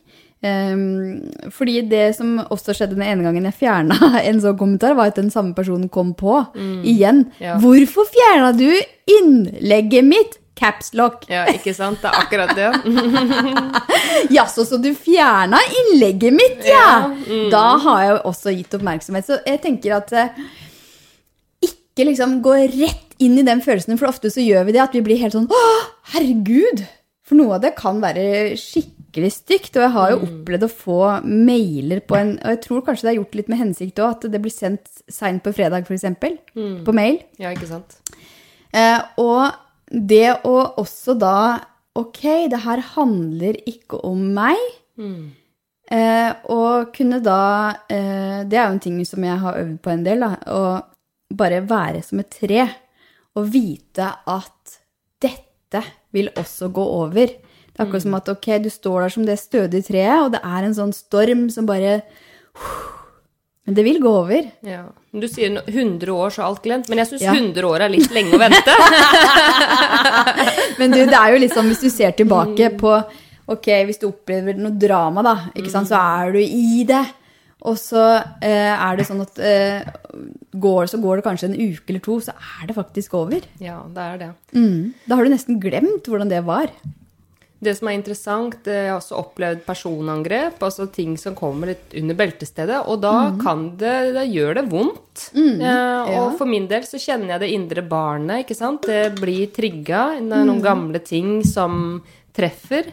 Eh, fordi det som også skjedde den ene gangen jeg fjerna en sånn kommentar, var at den samme personen kom på igjen. Ja. Hvorfor fjerna du innlegget mitt? Capslock. Ja, ikke sant? Det er akkurat det. Jaså, så du fjerna innlegget mitt, ja? Ja, Da har jeg også gitt oppmerksomhet. Så jeg tenker at eh, ikke liksom gå rett inn i den følelsen, for ofte så gjør vi det at vi blir helt sånn Å, herregud! For noe av det kan være skikkelig stygt. Og jeg har jo opplevd å få mailer på en Og jeg tror kanskje det er gjort litt med hensikt òg, at det blir sendt seint på fredag, f.eks. På mail. Ja, ikke sant? Eh, og det å også da Ok, det her handler ikke om meg. Eh, og kunne da eh, Det er jo en ting som jeg har øvd på en del, da. Bare være som et tre. Og vite at dette vil også gå over. Det er akkurat som at ok, du står der som det stødige treet, og det er en sånn storm som bare Men det vil gå over. Ja. Du sier 100 år, så er alt glemt. Men jeg syns Ja. 100 år er litt lenge å vente. Men du, det er jo liksom, hvis du ser tilbake på Ok, hvis du opplever noe drama, da, ikke sant, så er du i det. Og så eh, er det sånn at eh, går, så går det kanskje en uke eller to, så er det faktisk over. Ja, det er det. Mm. Da har du nesten glemt hvordan det var. Det som er interessant, eh, jeg har også opplevd personangrep, altså ting som kommer litt under beltestedet, og da kan det, da gjør det vondt. Eh, og ja. for min del så kjenner jeg det indre barnet, ikke sant? Det blir trigga. Er noen gamle ting som treffer.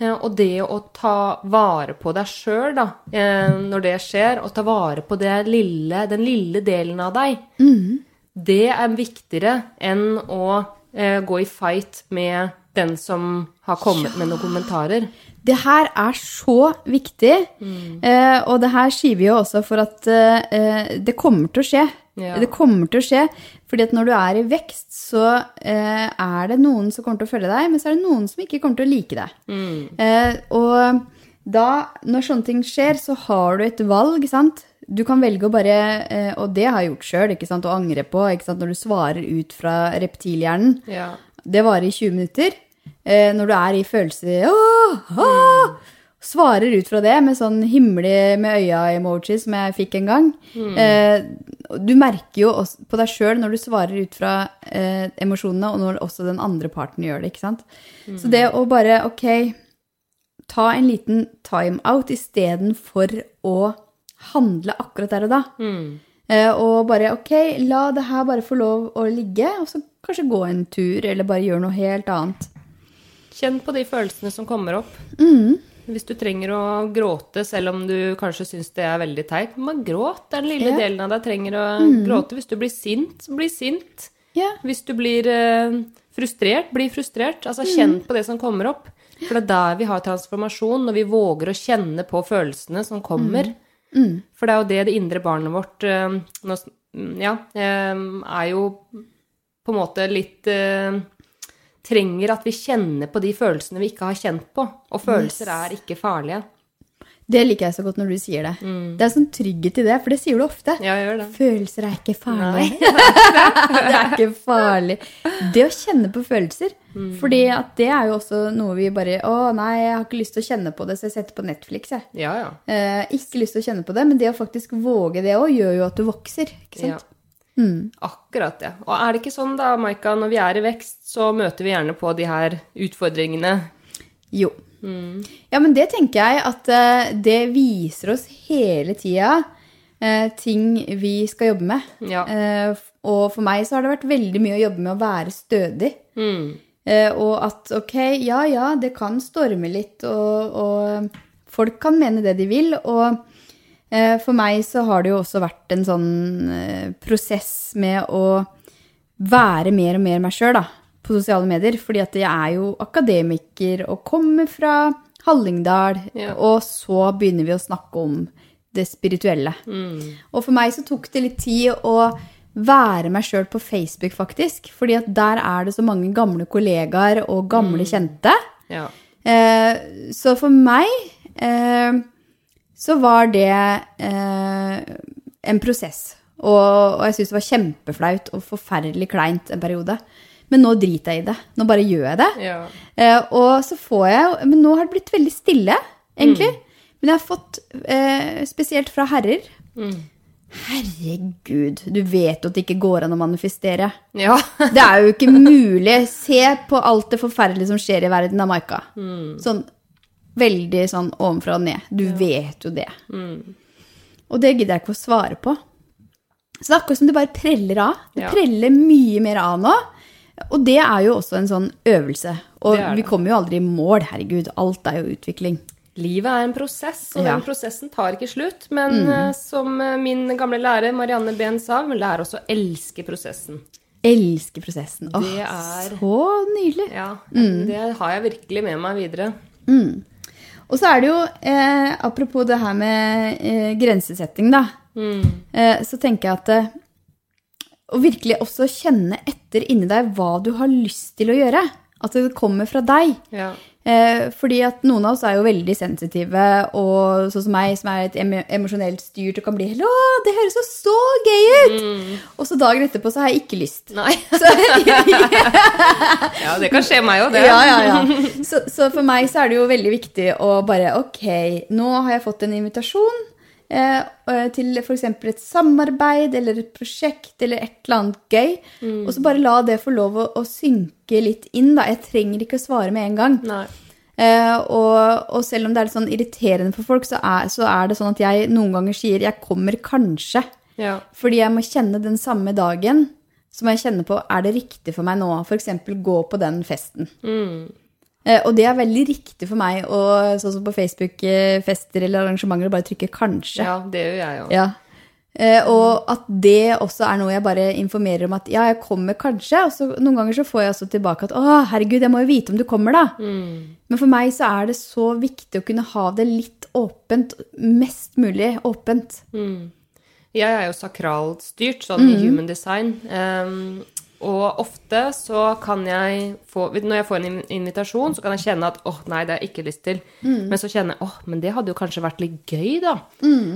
Eh, og det å ta vare på deg sjøl, eh, når det skjer, og ta vare på det lille, den lille delen av deg, det er viktigere enn å eh, gå i fight med den som har kommet med noen kommentarer. Det her er så viktig, eh, og det her sier vi jo også for at eh, det kommer til å skje. Ja. Det kommer til å skje, fordi at når du er i vekst, så eh, er det noen som kommer til å følge deg, men så er det noen som ikke kommer til å like deg. Eh, og da, når sånne ting skjer, så har du et valg, sant? Du kan velge å bare, eh, og det har jeg gjort sjøl, å angre på, ikke sant? når du svarer ut fra reptilhjernen. Ja. Det varer i 20 minutter. Eh, når du er i følelser åh, åh, Svarer ut fra det med sånn himle med øya-emoji som jeg fikk en gang. Eh, du merker jo også på deg sjøl når du svarer ut fra eh, emosjonene, og når også den andre parten gjør det. ikke sant? Så det å bare ok, ta en liten time-out istedenfor å handle akkurat der og da. Eh, og bare ok, la det her bare få lov å ligge, og så kanskje gå en tur, eller bare gjøre noe helt annet. Kjenn på de følelsene som kommer opp. Mm. Hvis du trenger å gråte, selv om du kanskje syns det er veldig teit, men gråt. Den lille Ja. Mm. delen av deg trenger å gråte. Hvis du blir sint, bli sint. Ja. Hvis du blir uh, frustrert, bli frustrert. Altså kjenn på det som kommer opp. For det er der vi har transformasjon, når vi våger å kjenne på følelsene som kommer. For det er jo det det indre barnet vårt uh, nå, mm, Ja, uh, er jo på en måte litt Trenger at vi kjenner på de følelsene vi ikke har kjent på. Og følelser er ikke farlige. Det liker jeg så godt når du sier det. Det er sånn trygghet i det, for det sier du ofte. Ja, gjør det. Følelser er ikke farlig. det er ikke farlig. Det å kjenne på følelser. Fordi at det er jo også noe vi bare Å, nei, jeg har ikke lyst til å kjenne på det, så jeg setter på Netflix, jeg. Ja, ja. Eh, ikke lyst til å kjenne på det, men det å faktisk våge det òg, gjør jo at du vokser. Ikke sant? ja. Mm. Akkurat det. Og er det ikke sånn da, Maika, når vi er i vekst, så møter vi gjerne på de her utfordringene. Jo. Ja, men det tenker jeg at eh, det viser oss hele tida eh, ting vi skal jobbe med. Ja. Eh, og for meg så har det vært veldig mye å jobbe med å være stødig. Mm. Eh, og at ok, ja ja, det kan storme litt, og, og folk kan mene det de vil. Og for meg så har det jo også vært en sånn eh, prosess med å være mer og mer meg sjøl, da, på sosiale medier. Fordi at jeg er jo akademiker og kommer fra Hallingdal, Ja. og så begynner vi å snakke om det spirituelle. Og for meg så tok det litt tid å være meg sjøl på Facebook, faktisk. Fordi at der er det så mange gamle kollegaer og gamle kjente. Ja. Eh, så for meg eh, så var det eh, en prosess. Og, og jeg syntes det var kjempeflaut og forferdelig kleint en periode. Men nå driter jeg i det. Nå bare gjør jeg det. ja. Eh, og så får jeg Men nå har det blitt veldig stille, egentlig. Men jeg har fått, eh, spesielt fra herrer Mm. Herregud, du vet jo at det ikke går an å manifestere. Ja. Det er jo ikke mulig. Se på alt det forferdelige som skjer i verden av Maika. Sånn veldig sånn ovenfra og ned. Du vet jo det. Og det gidder jeg ikke å svare på. Så det er akkurat som det bare preller av. Det Ja. preller mye mer av nå. Og det er jo også en sånn øvelse. Og Det det. vi kommer jo aldri i mål, herregud. Alt er jo utvikling. Livet er en prosess, og Ja. den prosessen tar ikke slutt. Men mm. som eh, min gamle lærer Marianne Behn sa, lærer også å elske prosessen. Elsker prosessen. Åh, er- så nydelig. Ja, Det har jeg virkelig med meg videre. Og så er det jo, eh, apropos det her med eh, grensesetting, da, eh, så tenker jeg at eh, å virkelig også kjenne etter inni deg hva du har lyst til å gjøre. At det kommer fra deg. Ja. Eh, fordi at noen av oss er jo veldig sensitive, og sånn som meg, som er et emo emosjonelt styrt og kan bli Å, det høres jo så gøy ut! Og så dagen etterpå så har jeg ikke lyst. Nei. Så, Ja, det kan skje meg òg, det. ja, ja, ja. Så, så for meg så er det jo veldig viktig å bare Ok, nå har jeg fått en invitasjon til f.eks. et samarbeid eller et prosjekt eller et eller annet gøy. Og så bare la det få lov å, å synke litt inn. da. Jeg trenger ikke å svare med en gang. Nei. Eh, og, og selv om det er litt sånn irriterende for folk, så er, så er det sånn at jeg noen ganger sier 'jeg kommer kanskje'. Ja. Fordi jeg må kjenne den samme dagen. Så må jeg kjenne på er det riktig for meg nå f.eks. gå på den festen. Eh, og det er veldig riktig for meg, og sånn som på Facebook-fester eller arrangementer, å bare trykke 'kanskje'. ja, det gjør jeg òg. Ja. Eh, og at det også er noe jeg bare informerer om at ja, jeg kommer kanskje. Og så noen ganger så får jeg også tilbake at å, herregud, jeg må jo vite om du kommer, da. Men for meg så er det så viktig å kunne ha det litt åpent. Mest mulig åpent. Jeg er jo sakralstyrt, sånn sånn i human design. Um, og ofte så kan jeg få Når jeg får en invitasjon, så kan jeg kjenne at åh, nei, det har jeg ikke lyst til. Men så kjenner jeg åh, men det hadde jo kanskje vært litt gøy, da.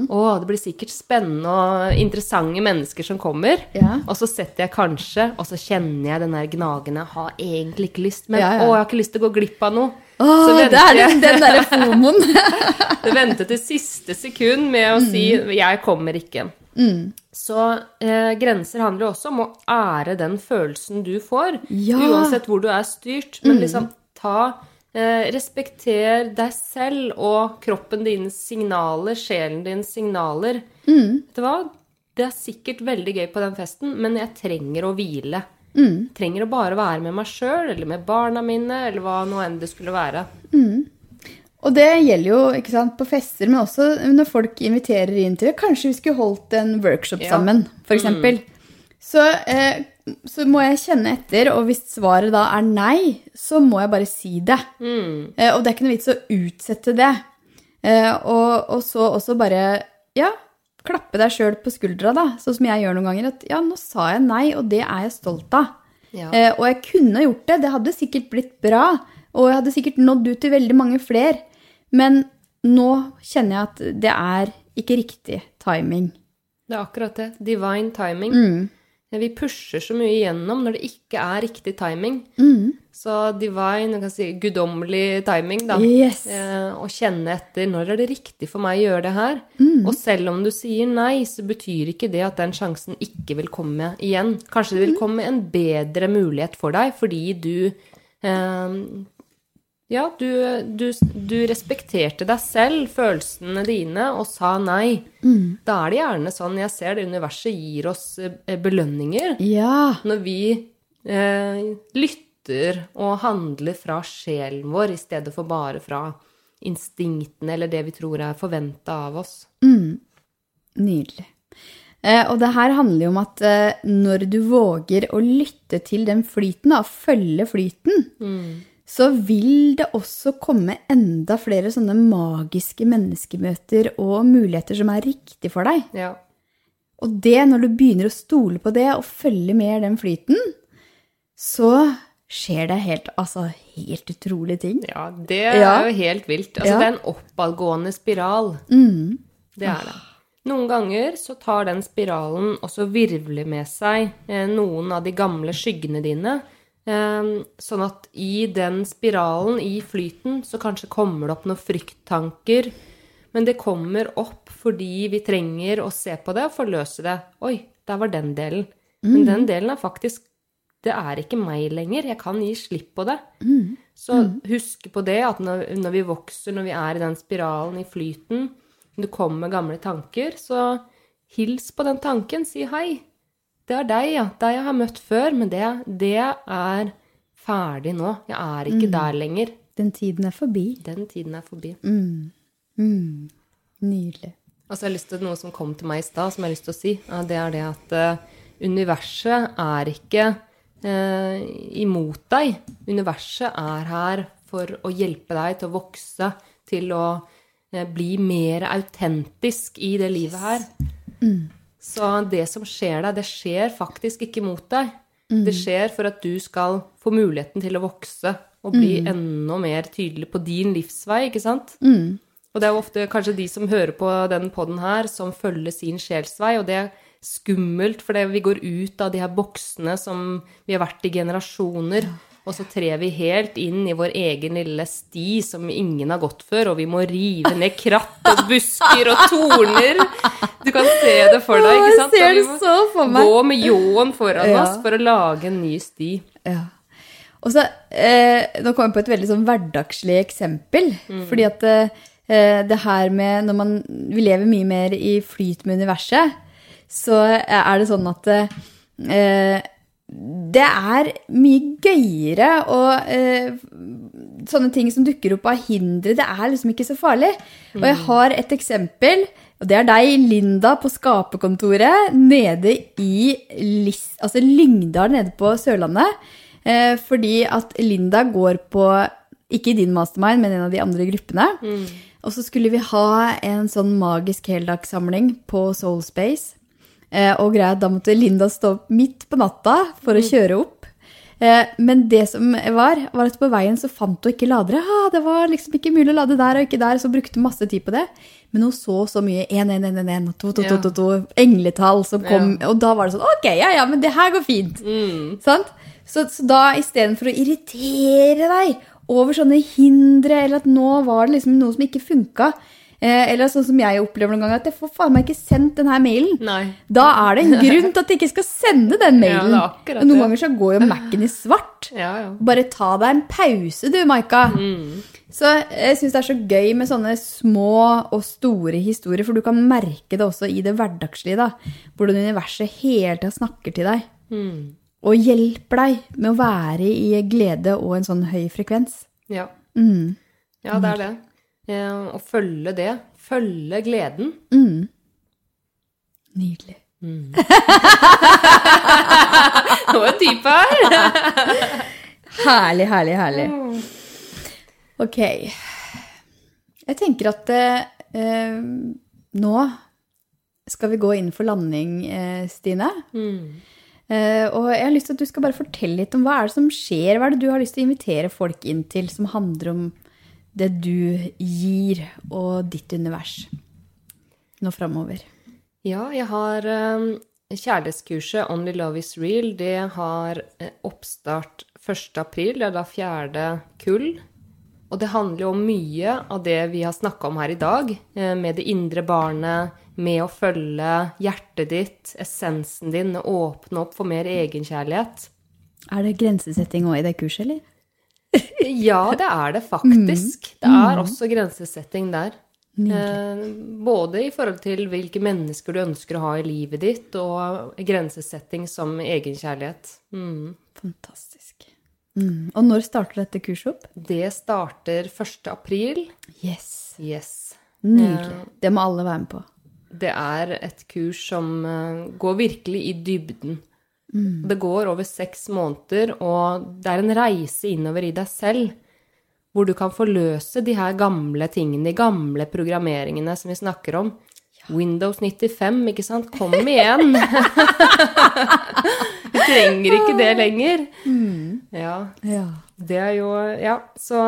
Åh, det blir sikkert spennende og interessante mennesker som kommer. Ja. Og så setter jeg kanskje, og så kjenner jeg den der gnagende Har egentlig ikke lyst, men Ja, ja. åh, jeg har ikke lyst til å gå glipp av noe. Åh, så det er den, den derre fomoen. venter til siste sekund med å si 'jeg kommer ikke'. Så eh, grenser handler jo også om å ære den følelsen du får, Ja. uansett hvor du er styrt. Men liksom ta eh, Respekter deg selv og kroppen dine signaler, sjelen din signaler. Vet du hva? Det er sikkert veldig gøy på den festen, men jeg trenger å hvile. Trenger å bare være med meg sjøl eller med barna mine eller hva nå enn det skulle være. Og det gjelder jo ikke sant, på fester, men også når folk inviterer inn til Kanskje vi skulle holdt en workshop Ja. sammen, f.eks. Så, eh, så må jeg kjenne etter, og hvis svaret da er nei, så må jeg bare si det. Eh, og det er ikke noe vits å utsette det. Eh, og, og så også bare ja, klappe deg sjøl på skuldra, da, sånn som jeg gjør noen ganger. At ja, nå sa jeg nei, og det er jeg stolt av. Ja. Eh, og jeg kunne gjort det, det hadde sikkert blitt bra, og jeg hadde sikkert nådd ut til veldig mange flere. Men nå kjenner jeg at det er ikke riktig timing. Det er akkurat det. Divine timing. Mm. Vi pusher så mye igjennom når det ikke er riktig timing. Mm. Så divine, du kan si guddommelig timing, da. Yes. Eh, å kjenne etter når er det riktig for meg å gjøre det her. Mm. Og selv om du sier nei, så betyr ikke det at den sjansen ikke vil komme igjen. Kanskje Mm. det vil komme en bedre mulighet for deg fordi du eh, ja, du, du, du respekterte deg selv, følelsene dine, og sa nei. Mm. Da er det gjerne sånn Jeg ser det universet gir oss eh, belønninger Ja. når vi eh, lytter og handler fra sjelen vår i stedet for bare fra instinktene eller det vi tror er forventa av oss. Mm. Nydelig. Eh, og det her handler jo om at eh, når du våger å lytte til den flyten, da, følge flyten, så vil det også komme enda flere sånne magiske menneskemøter og muligheter som er riktig for deg. Ja. Og det, når du begynner å stole på det og følge med den flyten, så skjer det helt, altså, helt utrolige ting. ja, det er Ja. jo helt vilt. Altså, Ja. det er en oppadgående spiral. Det er det. Noen ganger så tar den spiralen også virvler med seg eh, noen av de gamle skyggene dine. Eh, sånn at i den spiralen, i flyten, så kanskje kommer det opp noen frykttanker. Men det kommer opp fordi vi trenger å se på det og forløse det. Oi, der var den delen. Men den delen er faktisk Det er ikke meg lenger. Jeg kan gi slipp på det. Så husk på det at når, når vi vokser, når vi er i den spiralen i flyten, når det kommer gamle tanker, så hils på den tanken. Si hei. Det er deg, ja. Deg jeg har møtt før, men det, det er ferdig nå. Jeg er ikke der lenger. Den tiden er forbi. Den tiden er forbi. Mm. Nydelig. Og så har jeg lyst til noe som kom til meg i stad, som jeg har lyst til å si. Ja, det er det at uh, universet er ikke uh, imot deg. Universet er her for å hjelpe deg til å vokse, til å uh, bli mer autentisk i det livet her. Så det som skjer deg, det skjer faktisk ikke mot deg. Det skjer for at du skal få muligheten til å vokse og bli enda mer tydelig på din livsvei, ikke sant? Og det er jo ofte kanskje de som hører på den poden her, som følger sin sjelsvei, og det er skummelt, for vi går ut av de her boksene som vi har vært i generasjoner, og så trer vi helt inn i vår egen lille sti som ingen har gått før, og vi må rive ned kratt og busker og torner. Du kan se det for deg, ikke sant? Ser Og vi det må. Gå med ljåen foran oss for å lage en ny sti. Ja. Og så, eh, Nå kom jeg på et veldig sånn hverdagslig eksempel. Fordi at eh, det her med Når man, vi lever mye mer i flyt med universet, så er det sånn at eh, det er mye gøyere og eh, sånne ting som dukker opp av hindre, det er liksom ikke så farlig. Og jeg har et eksempel, og det er deg, Linda, på skaperkontoret nede i Lis, altså Lyngdal nede på Sørlandet. Eh, fordi at Linda går på, ikke i din mastermind, men en av de andre gruppene. Og så skulle vi ha en sånn magisk heldagssamling på Soul Space. Eh, og greia, da måtte Linda stå opp midt på natta for å kjøre opp. Eh, men det som var, var at på veien så fant hun ikke ladere. Ah, det var liksom ikke mulig å lade der og ikke der, så brukte hun masse tid på det. Men hun så så mye 1, 1, 1, 1, 1, 2, 2, 2, 2, 2, engletall som kom, og da var det sånn, ok, ja, ja, men det her går fint. Sant? Så, så da istedenfor å irritere deg over sånne hindre, eller at nå var det liksom noe som ikke funka, eh, eller sånn som jeg opplever noen ganger, at jeg får faen meg ikke sendt denne mailen. Nei. Da er det en grunn til at jeg ikke skal sende den mailen. Ja, akkurat noen ganger så går jo Mac-en i svart. Ja, ja. Bare ta deg en pause, du, Maika. Så jeg syns det er så gøy med sånne små og store historier, for du kan merke det også i det hverdagslige. da, Hvordan universet hele tida snakker til deg. Og hjelper deg med å være i glede og en sånn høy frekvens. Ja. Mm. ja, det er det. Eh, og følge det. Følge gleden. Nydelig. Det var dyp her! Herlig, herlig, herlig. Ok. Jeg tenker at eh, nå skal vi gå inn for landing, eh, Stine. Eh, og jeg har lyst til at du skal bare fortelle litt om hva er det som skjer. Hva er det du har lyst til å invitere folk inn til som handler om det du gir og ditt univers nå framover? Ja, jeg har eh, kjærlighetskurset Only Love Is Real. Det har eh, oppstart 1. april, det er da fjerde kull. Og det handler jo om mye av det vi har snakka om her i dag, eh, med det indre barnet, med å følge hjertet ditt, essensen din, åpne opp for mer egenkjærlighet. Er det grensesetting òg i det kurset, eller? Ja, det er det faktisk. Det er også grensesetting der. Eh, både i forhold til hvilke mennesker du ønsker å ha i livet ditt, og grensesetting som egenkjærlighet. Mm. Fantastisk. Mm. Og når starter dette kurset opp? Det starter 1. april. Yes. Yes. Nydelig. Det må alle være med på. Det er et kurs som eh, går virkelig i dybden. Det går over seks måneder, og det er en reise innover i deg selv. Hvor du kan forløse de her gamle tingene, de gamle programmeringene som vi snakker om. Windows 95, ikke sant? Kom igjen! Vi trenger ikke det lenger. Ja, Ja. det er jo Ja, så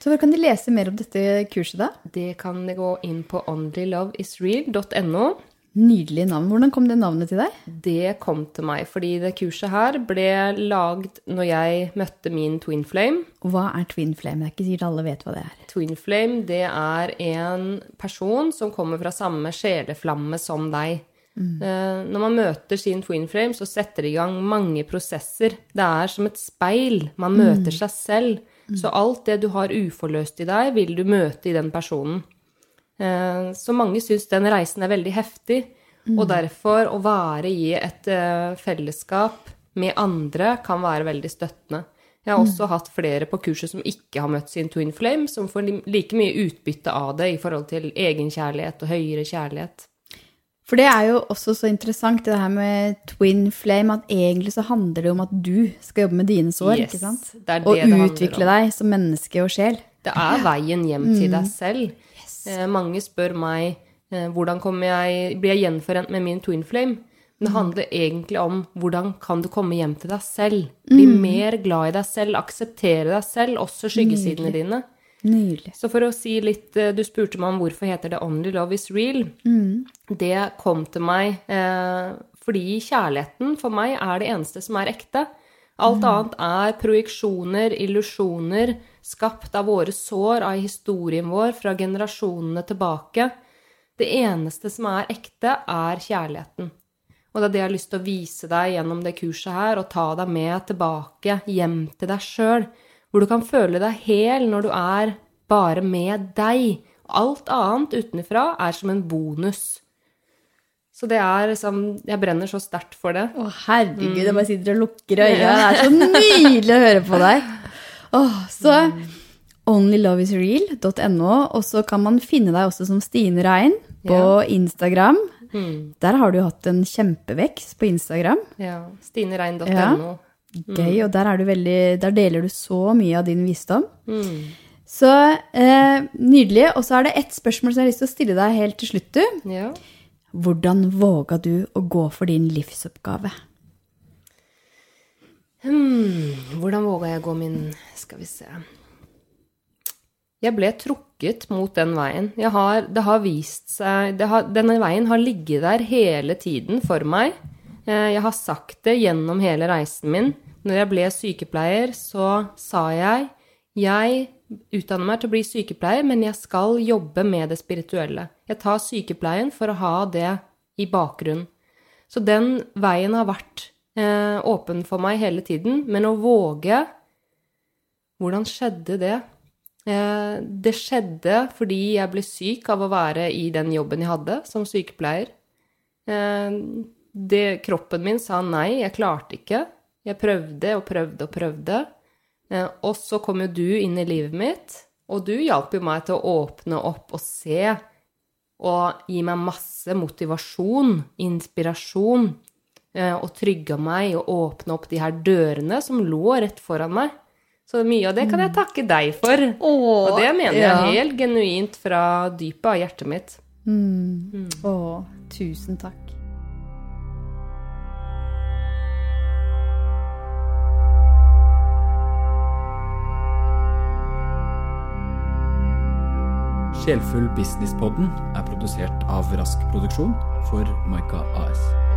Så hvor kan de lese mer om dette kurset, da? det kan gå inn på onlyloveisreal.no. Nydelig navn. Hvordan kom det navnet til deg? Det kom til meg fordi det kurset her ble lagd når jeg møtte min twin flame. Hva er twin flame? Det er ikke sikkert alle vet hva det er. Twin flame, det er en person som kommer fra samme sjeleflamme som deg. Mm. Når man møter sin twin flame, så setter det i gang mange prosesser. Det er som et speil. Man møter seg selv. Så alt det du har uforløst i deg, vil du møte i den personen. Eh, Så mange syns den reisen er veldig heftig, og derfor å være i et eh, fellesskap med andre kan være veldig støttende. Jeg har også hatt flere på kurset som ikke har møtt sin twin flame, som får like mye utbytte av det i forhold til egenkjærlighet og høyere kjærlighet. For det er jo også så interessant, det her med twin flame, at egentlig så handler det om at du skal jobbe med dine sår, Yes, ikke sant? det det Og det utvikle deg som menneske og sjel. Det er veien hjem til deg selv. Eh, mange spør meg eh, hvordan jeg, blir jeg gjenforent med min twin flame. Men det handler egentlig om hvordan kan du komme hjem til deg selv. Bli mer glad i deg selv, akseptere deg selv, også skyggesidene dine. Nydelig. Så for å si litt eh, Du spurte meg om hvorfor heter det Only Love Is Real. Det kom til meg eh, fordi kjærligheten for meg er det eneste som er ekte. Alt annet er projeksjoner, illusjoner, skapt av våre sår, av historien vår fra generasjonene tilbake. Det eneste som er ekte, er kjærligheten. Og det er det jeg har lyst til å vise deg gjennom det kurset her, og ta deg med tilbake hjem til deg sjøl, hvor du kan føle deg hel når du er bare med deg. Alt annet utenfra er som en bonus. Så det er liksom Jeg brenner så sterkt for det. Å, herregud, jeg bare sitter og lukker øynene. Det er så nydelig å høre på deg. Åh, så onlyloveisreal.no, og så kan man finne deg også som Stine Rein på Instagram. Der har du hatt en kjempevekst på Instagram. Ja. Stinerein.no. Ja. Gøy, og der, er du veldig, der deler du så mye av din visdom. Mm. Så eh, nydelig. Og så er det ett spørsmål som jeg har lyst til å stille deg helt til slutt, du. Ja. Hvordan våga du å gå for din livsoppgave? Hmm, hvordan våga jeg gå min Skal vi se Jeg ble trukket mot den veien. Har, det har vist seg har, Denne veien har ligget der hele tiden for meg. Eh, Jeg har sagt det gjennom hele reisen min. Når jeg ble sykepleier, så sa jeg jeg utdanner meg til å bli sykepleier, men jeg skal jobbe med det spirituelle. Jeg tar sykepleien for å ha det i bakgrunnen. Så den veien har vært åpen for meg hele tiden. Men å våge Hvordan skjedde det? Eh, det skjedde fordi jeg ble syk av å være i den jobben jeg hadde som sykepleier. Eh, det, kroppen min sa nei, jeg klarte ikke. Jeg prøvde og prøvde og prøvde. Eh, og så kom jo du inn i livet mitt, og du hjalp jo meg til å åpne opp og se og gi meg masse motivasjon, inspirasjon, eh, og trygga meg og åpne opp de her dørene som lå rett foran meg. Så mye av det kan jeg takke deg for. og det mener jeg ja. helt genuint fra dypet av hjertet mitt. Å, tusen takk. Sjelfull Businesspodden er produsert av Rask Produksjon for Maika AS.